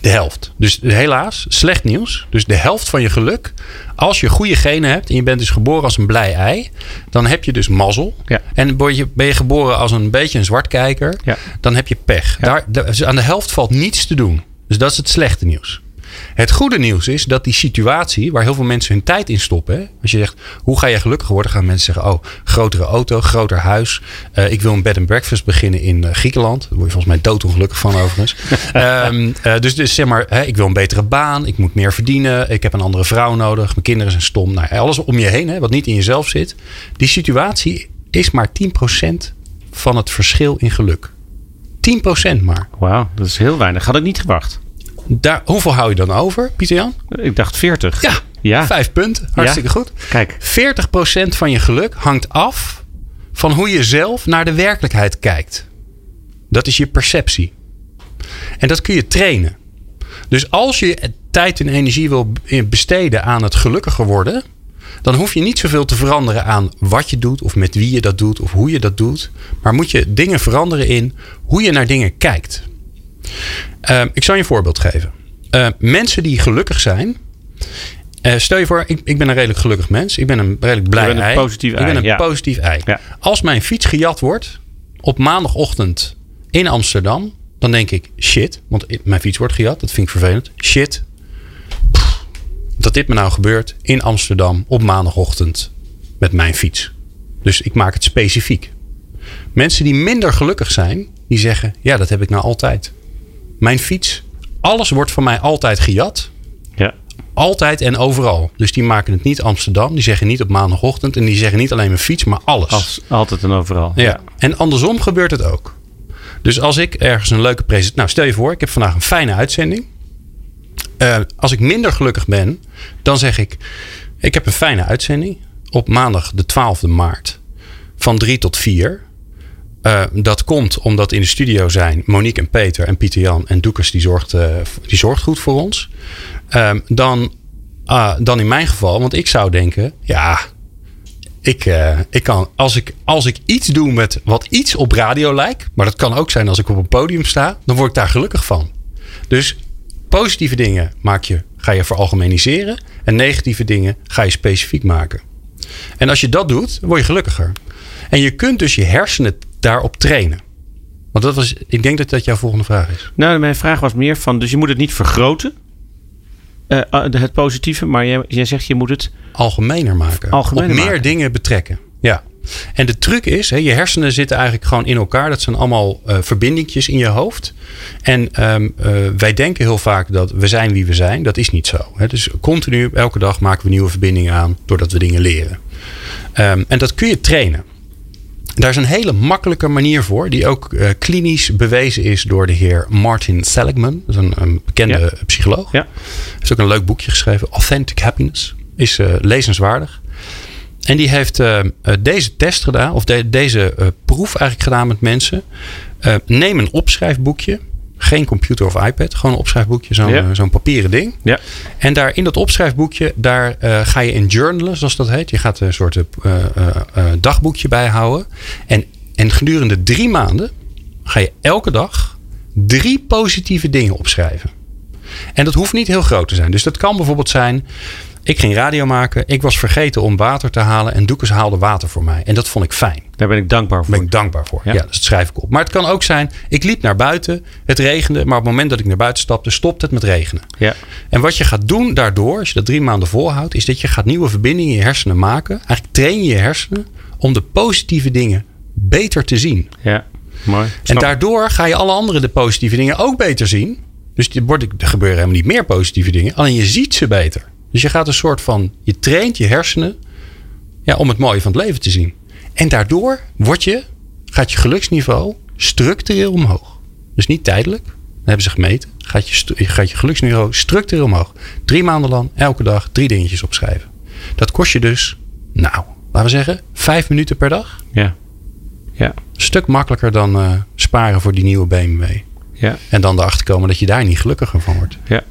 B: De helft. Dus helaas, slecht nieuws. Dus de helft van je geluk. Als je goede genen hebt en je bent dus geboren als een blij ei, dan heb je dus mazzel.
E: Ja.
B: En ben je, ben je geboren als een beetje een zwartkijker,
E: Ja.
B: dan heb je pech. Daar- dus aan de helft valt niets te doen. Dus dat is het slechte nieuws. Het goede nieuws is dat die situatie waar heel veel mensen hun tijd in stoppen. Hè? Als je zegt, hoe ga je gelukkig worden? Gaan mensen zeggen, oh, grotere auto, groter huis. Eh, ik wil een bed and breakfast beginnen in eh, Griekenland. Daar word je volgens mij doodongelukkig van overigens. Ehm, eh, dus, dus zeg maar, hè, ik wil een betere baan. Ik moet meer verdienen. Ik heb een andere vrouw nodig. Mijn kinderen zijn stom. Nou, alles om je heen, hè, wat niet in jezelf zit. Die situatie is maar 10% van het verschil in geluk. 10% maar.
E: Wauw, dat is heel weinig. Had ik niet gewacht.
B: Daar, hoeveel hou je dan over, Pieter Jan?
E: Ik dacht 40.
B: Ja,
E: Ja.
B: vijf punten. Hartstikke goed.
E: Kijk.
B: 40% van je geluk hangt af van hoe je zelf naar de werkelijkheid kijkt. Dat is je perceptie. En dat kun je trainen. Dus als je tijd en energie wil besteden aan het gelukkiger worden, dan hoef je niet zoveel te veranderen aan wat je doet, of met wie je dat doet, of hoe je dat doet. Maar moet je dingen veranderen in hoe je naar dingen kijkt. Ehm, ik zal je een voorbeeld geven. Ehm, mensen die gelukkig zijn. eh, stel je voor, ik, ik ben een redelijk gelukkig mens. Ik ben een redelijk blij
E: een
B: ei.
E: positief
B: ik ben een
E: ja.
B: positief ei.
E: Ja.
B: Als mijn fiets gejat wordt op maandagochtend in Amsterdam, dan denk ik shit, want mijn fiets wordt gejat. Dat vind ik vervelend. Shit, dat dit me nou gebeurt in Amsterdam op maandagochtend met mijn fiets. Dus ik maak het specifiek. Mensen die minder gelukkig zijn, die zeggen: Ja, dat heb ik nou altijd. Mijn fiets, alles wordt van mij altijd gejat.
E: Ja.
B: Altijd en overal. Dus die maken het niet Amsterdam. Die zeggen niet op maandagochtend. En die zeggen niet alleen mijn fiets, maar alles.
E: Als, altijd en overal.
B: Ja. En andersom gebeurt het ook. Dus als ik ergens een leuke presentatie. Nou, stel je voor, ik heb vandaag een fijne uitzending. Eh, als ik minder gelukkig ben, dan zeg ik: Ik heb een fijne uitzending. Op maandag de 12e maart. Van 3 tot 4. Eh, dat komt omdat in de studio zijn Monique en Peter en Pieter Jan en Doekers, die zorgt, eh, die zorgt goed voor ons. Ehm, dan, ah, dan in mijn geval, want ik zou denken: ja, ik, eh, ik kan, als ik, als ik iets doe met wat iets op radio lijkt, maar dat kan ook zijn als ik op een podium sta, dan word ik daar gelukkig van. Dus positieve dingen maak je, ga je veralgemeniseren en negatieve dingen ga je specifiek maken. En als je dat doet, word je gelukkiger. En je kunt dus je hersenen daarop trainen. Want dat was, ik denk dat dat jouw volgende vraag is.
E: Nou, mijn vraag was meer van, dus je moet het niet vergroten, eh, ah, het positieve, maar jij, jij zegt je moet het
B: algemener maken.
E: Algemener
B: op meer
E: maken.
B: dingen betrekken. Ja. En de truc is, hè, je hersenen zitten eigenlijk gewoon in elkaar. Dat zijn allemaal eh verbindingjes in je hoofd. En ehm, eh, wij denken heel vaak dat we zijn wie we zijn. Dat is niet zo. Hè. Dus continu, elke dag maken we nieuwe verbindingen aan doordat we dingen leren. Ehm, en dat kun je trainen. Daar is een hele makkelijke manier voor, die ook eh, klinisch bewezen is door de heer Martin Seligman. Dat is een, een bekende
E: Ja.
B: psycholoog.
E: Ja.
B: Hij heeft ook een leuk boekje geschreven, Authentic Happiness. Is eh, lezenswaardig. En die heeft eh, deze test gedaan, of de- deze proef eigenlijk gedaan met mensen. Neem een opschrijfboekje. Geen computer of iPad, gewoon een opschrijfboekje, zo'n
E: Ja.
B: eh, zo'n papieren ding.
E: Ja.
B: En daar in dat opschrijfboekje, daar eh, ga je in journalen, zoals dat heet. Je gaat een soort eh, dagboekje bijhouden. En, en gedurende drie maanden ga je elke dag drie positieve dingen opschrijven. En dat hoeft niet heel groot te zijn. Dus dat kan bijvoorbeeld zijn. Ik ging radio maken. Ik was vergeten om water te halen. En Doekes haalde water voor mij. En dat vond ik fijn.
E: Daar ben ik dankbaar voor.
B: Daar ben ik dankbaar voor. Ja.
E: Ja.
B: dus dat schrijf ik op. Maar het kan ook zijn. Ik liep naar buiten. Het regende. Maar op het moment dat ik naar buiten stapte, stopt het met regenen.
E: Ja.
B: En wat je gaat doen daardoor, als je dat drie maanden volhoudt, is dat je gaat nieuwe verbindingen in je hersenen maken. Eigenlijk train je je hersenen om de positieve dingen beter te zien.
E: Ja. Mooi.
B: En daardoor ga je alle andere de positieve dingen ook beter zien. Dus wordt- er gebeuren helemaal niet meer positieve dingen. Alleen je ziet ze beter. Dus je gaat een soort van. Je traint je hersenen ja, om het mooie van het leven te zien. En daardoor word je, gaat je geluksniveau structureel omhoog. Dus niet tijdelijk. Dat hebben ze gemeten. Gaat je, gaat je geluksniveau structureel omhoog. Drie maanden lang, elke dag, drie dingetjes opschrijven. Dat kost je dus, nou, laten we zeggen, vijf minuten per dag.
E: Ja. Ja.
B: Een stuk makkelijker dan eh, sparen voor die nieuwe BMW.
E: Ja.
B: En dan erachter komen dat je daar niet gelukkiger van wordt.
E: Ja.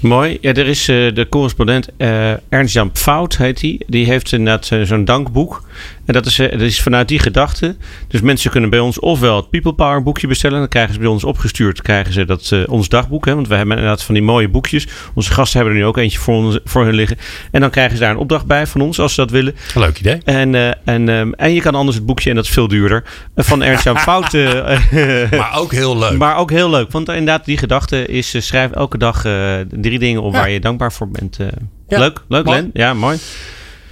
E: Mooi. Ja, er is uh, de correspondent uh, Ernst-Jan Fout, heet hij. Die. heeft inderdaad uh, zo'n dankboek. En dat is, dat is vanuit die gedachte. Dus mensen kunnen bij ons ofwel het People Power boekje bestellen. Dan krijgen ze bij ons opgestuurd krijgen ze dat, ons dagboek. Hè, want we hebben inderdaad van die mooie boekjes. Onze gasten hebben er nu ook eentje voor, ons, voor hun liggen. En dan krijgen ze daar een opdracht bij van ons als ze dat willen.
B: Leuk idee.
E: En, en, um, en je kan anders het boekje, en dat is veel duurder, van Ernst-Jan Fout.
B: maar ook heel leuk.
E: Maar ook heel leuk. Want inderdaad, die gedachte is schrijf elke dag drie dingen op ja. waar je dankbaar voor bent. Uh, ja. Leuk, leuk Len. Ja, mooi.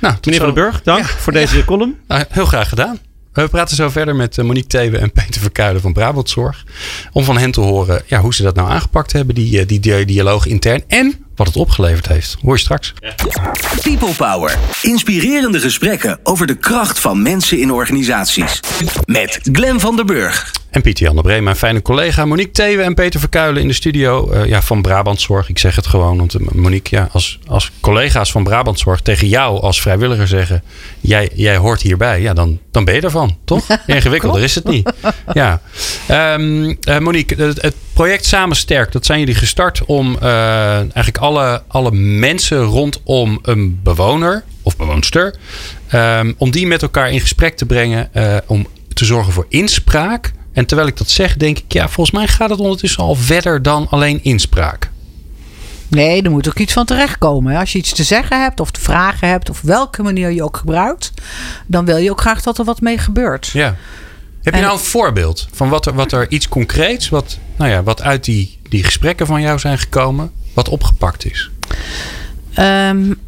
E: Nou, Meneer Van den Burg, dank ja. voor deze column.
B: Nou, heel graag gedaan. We praten zo verder met eh, Monique Thewe en Peter Verkuilen van Brabantzorg. Om van hen te horen ja, hoe ze dat nou aangepakt hebben, die, eh, die, die dialoog intern. En wat het opgeleverd heeft. Hoor je straks.
A: People Power. Inspirerende gesprekken over de kracht van mensen in organisaties. Met Glen van der Burg.
B: En Pieter Jan de Bree, mijn fijne collega. Monique Thewe en Peter Verkuilen in de studio uh, ja, van Brabantzorg. Ik zeg het gewoon, want Monique, ja, als, als collega's van Brabantzorg tegen jou als vrijwilliger zeggen... jij, jij hoort hierbij, ja, dan, dan ben je ervan, toch? Ingewikkelder is het niet. Ja. Um, uh, Monique, het, het, project Samen Sterk, dat zijn jullie gestart om uh, eigenlijk alle, alle mensen rondom een bewoner of bewoonster... Um, om die met elkaar in gesprek te brengen, om te zorgen voor inspraak... En terwijl ik dat zeg, denk ik, ja, volgens mij gaat het ondertussen al verder dan alleen inspraak.
C: Nee, er moet ook iets van terechtkomen. Als je iets te zeggen hebt of te vragen hebt, of welke manier je ook gebruikt, dan wil je ook graag dat er wat mee gebeurt.
B: Ja. Heb je nou een voorbeeld van wat er, wat er iets concreets, wat, nou ja, wat uit die, die gesprekken van jou zijn gekomen, wat opgepakt is?
C: Um,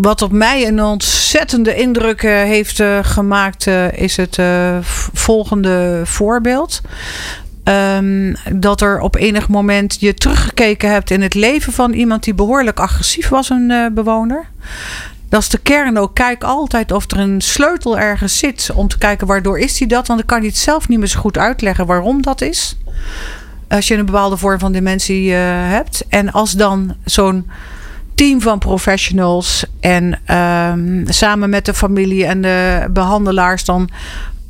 C: wat op mij een ontzettende indruk uh, heeft uh, gemaakt, uh, is het volgende voorbeeld. Um, dat er op enig moment je teruggekeken hebt in het leven van iemand die behoorlijk agressief was, een bewoner. Dat is de kern ook. Kijk altijd of er een sleutel ergens zit. Om te kijken waardoor is hij dat. Want dan kan hij het zelf niet meer zo goed uitleggen waarom dat is. Als je een bepaalde vorm van dementie hebt. En als dan zo'n team van professionals en um, samen met de familie en de behandelaars dan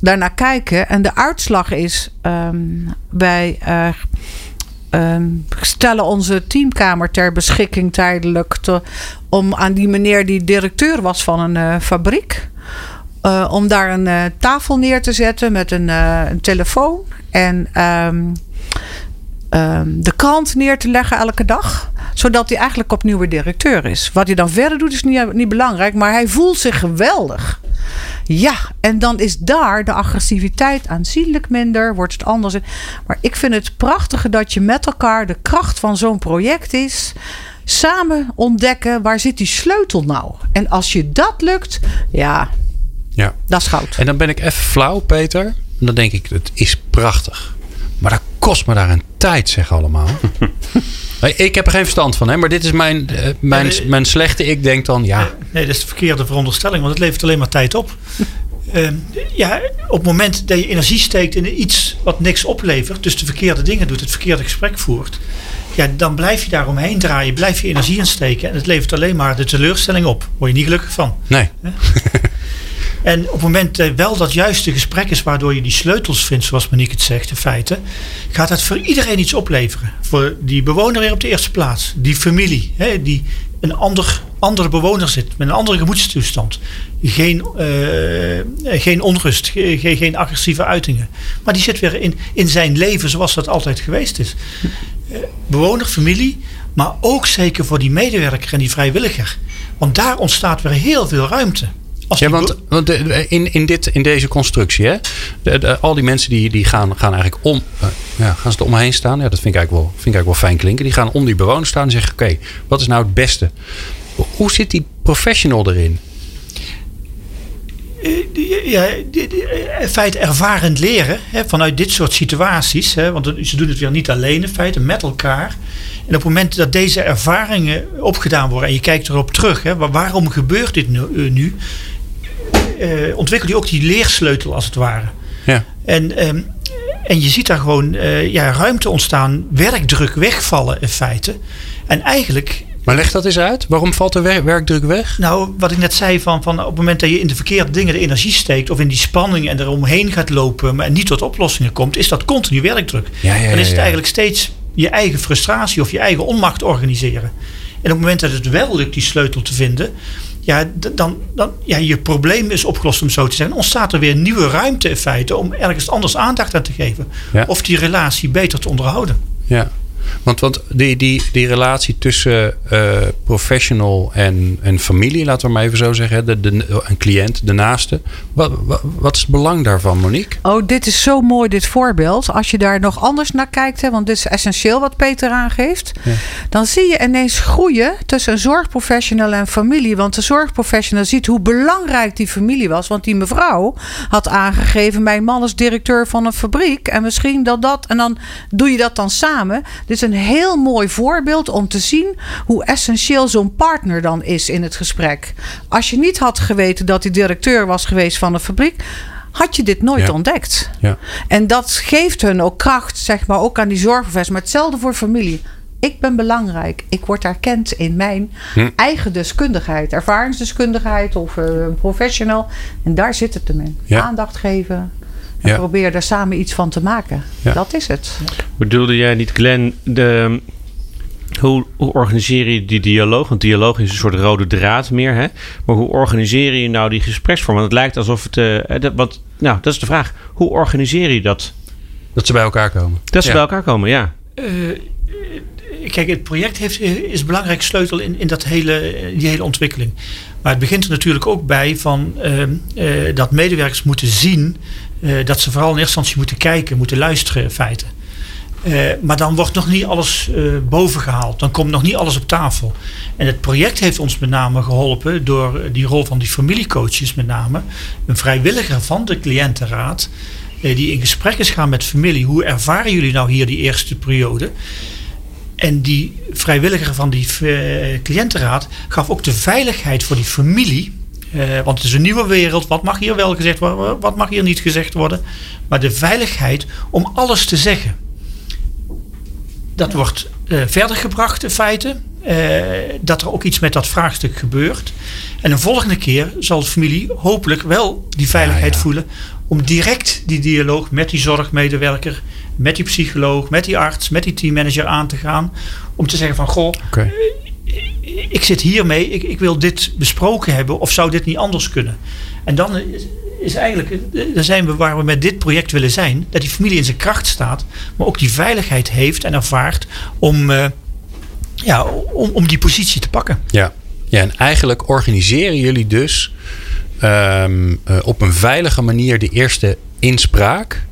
C: daarnaar kijken. En de uitslag is um, wij uh, um, stellen onze teamkamer ter beschikking tijdelijk te, om aan die meneer die directeur was van een uh, fabriek. Uh, om daar een tafel neer te zetten met een, een telefoon en de krant neer te leggen elke dag zodat hij eigenlijk opnieuw weer directeur is. Wat hij dan verder doet is niet, niet belangrijk. Maar hij voelt zich geweldig. Ja, en dan is daar de agressiviteit aanzienlijk minder. Wordt het anders. Maar ik vind het prachtige dat je met elkaar de kracht van zo'n project is samen ontdekken waar zit die sleutel nou. En als je dat lukt, ja, ja. dat is goud.
B: En dan ben ik even flauw, Peter. En dan denk ik, het is prachtig. Maar dat kost me daar een tijd, zeg allemaal. Ik heb er geen verstand van, hè, maar dit is mijn, uh, mijn, nee, mijn slechte. Ik denk dan, ja.
D: Nee, dat is de verkeerde veronderstelling, want het levert alleen maar tijd op. uh, ja, op het moment dat je energie steekt in iets wat niks oplevert, dus de verkeerde dingen doet, het verkeerde gesprek voert, ja, dan blijf je daar omheen draaien, blijf je energie insteken en het levert alleen maar de teleurstelling op. Word je niet gelukkig van.
B: Nee.
D: En op het moment uh, wel dat juiste gesprek is waardoor je die sleutels vindt, zoals Monique het zegt, in feite, gaat het voor iedereen iets opleveren. Voor die bewoner weer op de eerste plaats, die familie, hè, die een ander, andere bewoner zit met een andere gemoedstoestand. Geen, uh, geen onrust, geen, geen agressieve uitingen. Maar die zit weer in, in zijn leven zoals dat altijd geweest is. Bewoner, familie, maar ook zeker voor die medewerker en die vrijwilliger. Want daar ontstaat weer heel veel ruimte
B: ja, want, want in, in, dit, in deze constructie, hè, de, al die mensen die, die gaan, gaan eigenlijk om, uh, ja, gaan ze er omheen staan. Ja, dat vind ik, eigenlijk wel, vind ik eigenlijk wel fijn klinken. Die gaan om die bewoners staan en zeggen: Oké, wat is nou het beste? Hoe zit die professional erin?
D: Eh, ja, in feite ervarend leren hè, vanuit dit soort situaties. Hè, want ze doen het weer niet alleen in feite, met elkaar. En op het moment dat deze ervaringen opgedaan worden en je kijkt erop terug, hè, waarom gebeurt dit nu, eh, nu uh, ontwikkel je ook die leersleutel als het ware.
B: Ja.
D: En, um, en je ziet daar gewoon uh, ja, ruimte ontstaan, werkdruk wegvallen in feite. En eigenlijk
B: Maar leg dat eens uit. Waarom valt de wer- werkdruk weg?
D: Nou, wat ik net zei, van, van op het moment dat je in de verkeerde dingen de energie steekt, of in die spanning en eromheen gaat lopen, maar niet tot oplossingen komt, is dat continu werkdruk.
B: Ja, ja,
D: Dan is het
B: ja.
D: eigenlijk steeds je eigen frustratie of je eigen onmacht organiseren. En op het moment dat het wel lukt die sleutel te vinden, ja, dan, dan ja, je probleem is opgelost om zo te. Dan ontstaat er weer nieuwe ruimte in feite om ergens anders aandacht aan te geven.
B: Ja.
D: Of die relatie beter te onderhouden.
B: Ja. Want, want die, die, die relatie tussen eh, professional en, en familie, laten we maar even zo zeggen, de, de, een cliënt, de naaste. Wat, wat, wat is het belang daarvan, Monique?
C: Oh, dit is zo mooi, dit voorbeeld. Als je daar nog anders naar kijkt, hè, want dit is essentieel wat Peter aangeeft.
B: Ja.
C: Dan zie je ineens groeien tussen een zorgprofessional en familie. Want de zorgprofessional ziet hoe belangrijk die familie was. Want die mevrouw had aangegeven: mijn man is directeur van een fabriek. En misschien dat dat. En dan doe je dat dan samen. Dit is een heel mooi voorbeeld om te zien hoe essentieel zo'n partner dan is in het gesprek. Als je niet had geweten dat hij directeur was geweest van een fabriek had je dit nooit
B: Ja.
C: ontdekt.
B: Ja.
C: En dat geeft hun ook kracht, zeg maar, ook aan die zorgprofessionals. Maar hetzelfde voor familie. Ik ben belangrijk. Ik word erkend in mijn
B: Hm.
C: eigen deskundigheid. Ervaringsdeskundigheid of een professional. En daar zit het hem in.
B: Ja.
C: Aandacht geven. En
B: Ja.
C: probeer daar samen iets van te maken.
B: Ja.
C: Dat is het.
E: Bedoelde jij niet, Glenn, de, hoe, hoe organiseer je die dialoog? Want dialoog is een soort rode draad meer. Hè? Maar hoe organiseer je nou die gespreksvorm? Want het lijkt alsof het... eh, dat, wat, nou, dat is de vraag. Hoe organiseer je dat?
B: Dat ze bij elkaar komen.
E: Dat ze
B: Ja.
E: bij elkaar komen, ja.
D: Eh, kijk, het project heeft, is een belangrijk sleutel in, in dat hele, die hele ontwikkeling. Maar het begint er natuurlijk ook bij van, eh, eh, dat medewerkers moeten zien eh, dat ze vooral in eerste instantie moeten kijken, moeten luisteren in feite. Eh, maar dan wordt nog niet alles eh boven gehaald. Dan komt nog niet alles op tafel. En het project heeft ons met name geholpen door die rol van die familiecoaches met name. Een vrijwilliger van de cliëntenraad die in gesprek is gaan met familie. Hoe ervaren jullie nou hier die eerste periode? En die vrijwilliger van die cliëntenraad gaf ook de veiligheid voor die familie. Eh, want het is een nieuwe wereld. Wat mag hier wel gezegd worden? Wat mag hier niet gezegd worden? Maar de veiligheid om alles te zeggen. Dat wordt eh, verder gebracht in feite. Eh, dat er ook iets met dat vraagstuk gebeurt. En een volgende keer zal de familie hopelijk wel die veiligheid
B: Ja, ja.
D: voelen. Om direct die dialoog met die zorgmedewerker, met die psycholoog, met die arts, met die teammanager aan te gaan. Om te zeggen van goh. Ik zit hiermee, ik, ik wil dit besproken hebben of zou dit niet anders kunnen? En dan is, eigenlijk, daar zijn we waar we met dit project willen zijn, dat die familie in zijn kracht staat, maar ook die veiligheid heeft en ervaart om, eh, ja, om, om die positie te pakken.
B: Ja. ja, en eigenlijk organiseren jullie dus ehm, eh, op een veilige manier de eerste inspraak.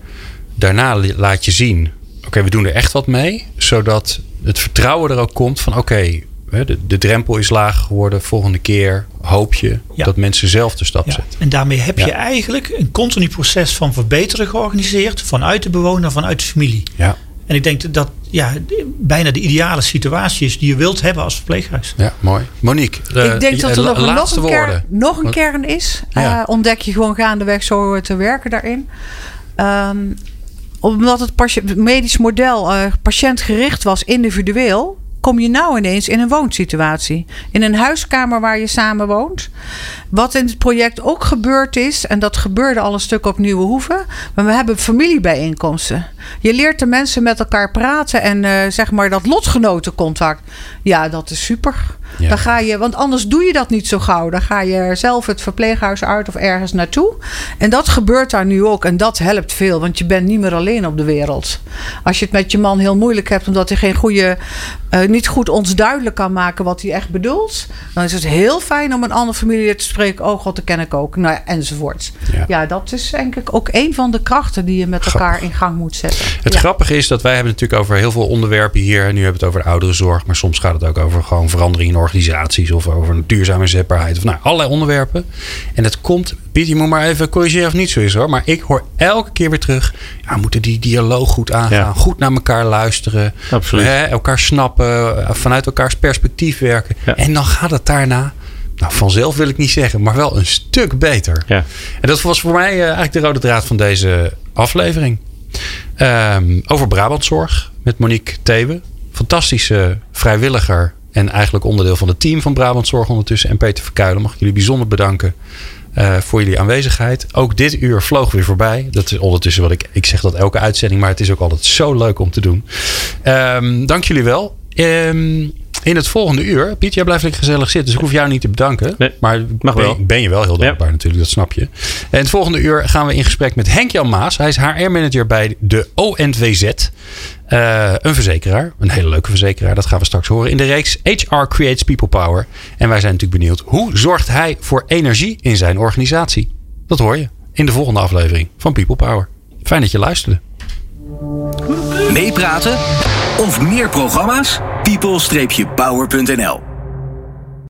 B: Daarna laat je zien, oké, we doen er echt wat mee. Zodat het vertrouwen er ook komt van, oké, de, de drempel is laag geworden. Volgende keer hoop je
D: Ja.
B: dat mensen zelf de stap
D: Ja.
B: zetten.
D: En daarmee heb je eigenlijk een continu proces van verbeteren georganiseerd vanuit de bewoner, vanuit de familie.
B: Ja,
D: En ik denk dat dat ja, bijna de ideale situatie is die je wilt hebben als verpleeghuis.
B: ja mooi. Monique, eh,
C: ik denk dat
B: je-
C: er
B: la-
C: nog, een, kern,
B: woorden.
C: nog een kern is.
B: Ja.
C: Eh, ontdek je gewoon gaandeweg zo te werken daarin. Ehm, omdat het medisch model eh, patiëntgericht was, individueel, kom je nou ineens in een woonsituatie. In een huiskamer waar je samen woont. Wat in het project ook gebeurd is, en dat gebeurde al een stuk op Nieuwe Hoeven, maar we hebben familiebijeenkomsten. Je leert de mensen met elkaar praten en eh, zeg maar dat lotgenotencontact. Ja, dat is super.
B: Ja.
C: Dan ga je, want anders doe je dat niet zo gauw. Dan ga je zelf het verpleeghuis uit of ergens naartoe. En dat gebeurt daar nu ook. En dat helpt veel, want je bent niet meer alleen op de wereld. Als je het met je man heel moeilijk hebt, omdat hij geen goede, eh, niet goed ons duidelijk kan maken wat hij echt bedoelt, dan is het heel fijn om een andere familie te spreken. Oh god, dat ken ik ook. Nou, ja, enzovoorts.
B: Ja.
C: Ja. dat is denk ik ook een van de krachten die je met elkaar in gang moet zetten.
B: Het
C: Ja.
B: grappige is dat wij hebben natuurlijk over heel veel onderwerpen hier. En nu hebben we het over de ouderenzorg. Maar soms gaat het ook over gewoon verandering in organisaties. Of over duurzame zetbaarheid. Of nou, allerlei onderwerpen. En het komt... Piet, je moet maar even corrigeren of niet zo is hoor. Maar ik hoor elke keer weer terug. Ja, we moeten die dialoog goed aangaan.
E: Ja.
B: Goed naar elkaar luisteren.
E: Absoluut.
B: Hè, elkaar snappen. eh, Vanuit elkaars perspectief werken.
E: Ja.
B: En dan gaat het daarna... Nou, vanzelf wil ik niet zeggen. Maar wel een stuk beter.
E: Ja.
B: En dat was voor mij eh, eigenlijk de rode draad van deze aflevering. Ehm, over Brabantzorg met Monique Thebe. Fantastische vrijwilliger En eigenlijk onderdeel van het team van Brabant Zorg ondertussen. En Peter Verkuilen mag ik jullie bijzonder bedanken uh, voor jullie aanwezigheid. Ook dit uur vloog weer voorbij. Dat is ondertussen wat ik. Ik zeg dat elke uitzending, maar het is ook altijd zo leuk om te doen. Um, dank jullie wel. Um, in het volgende uur, Piet, jij blijft lekker gezellig zitten, dus ik hoef jou niet te bedanken.
E: Nee,
B: maar
E: mag
B: ben,
E: wel.
B: ben je wel heel dankbaar ja. natuurlijk, dat snap je. En het volgende uur gaan we in gesprek met Henk-Jan Maas. Hij is HR-manager bij de ONVZ. Uh, een verzekeraar, een hele leuke verzekeraar, dat gaan we straks horen in de reeks HR Creates People Power. En wij zijn natuurlijk benieuwd, hoe zorgt hij voor energie in zijn organisatie? Dat hoor je in de volgende aflevering van People Power. Fijn dat je luisterde.
A: Meepraten of meer programma's? people-power.nl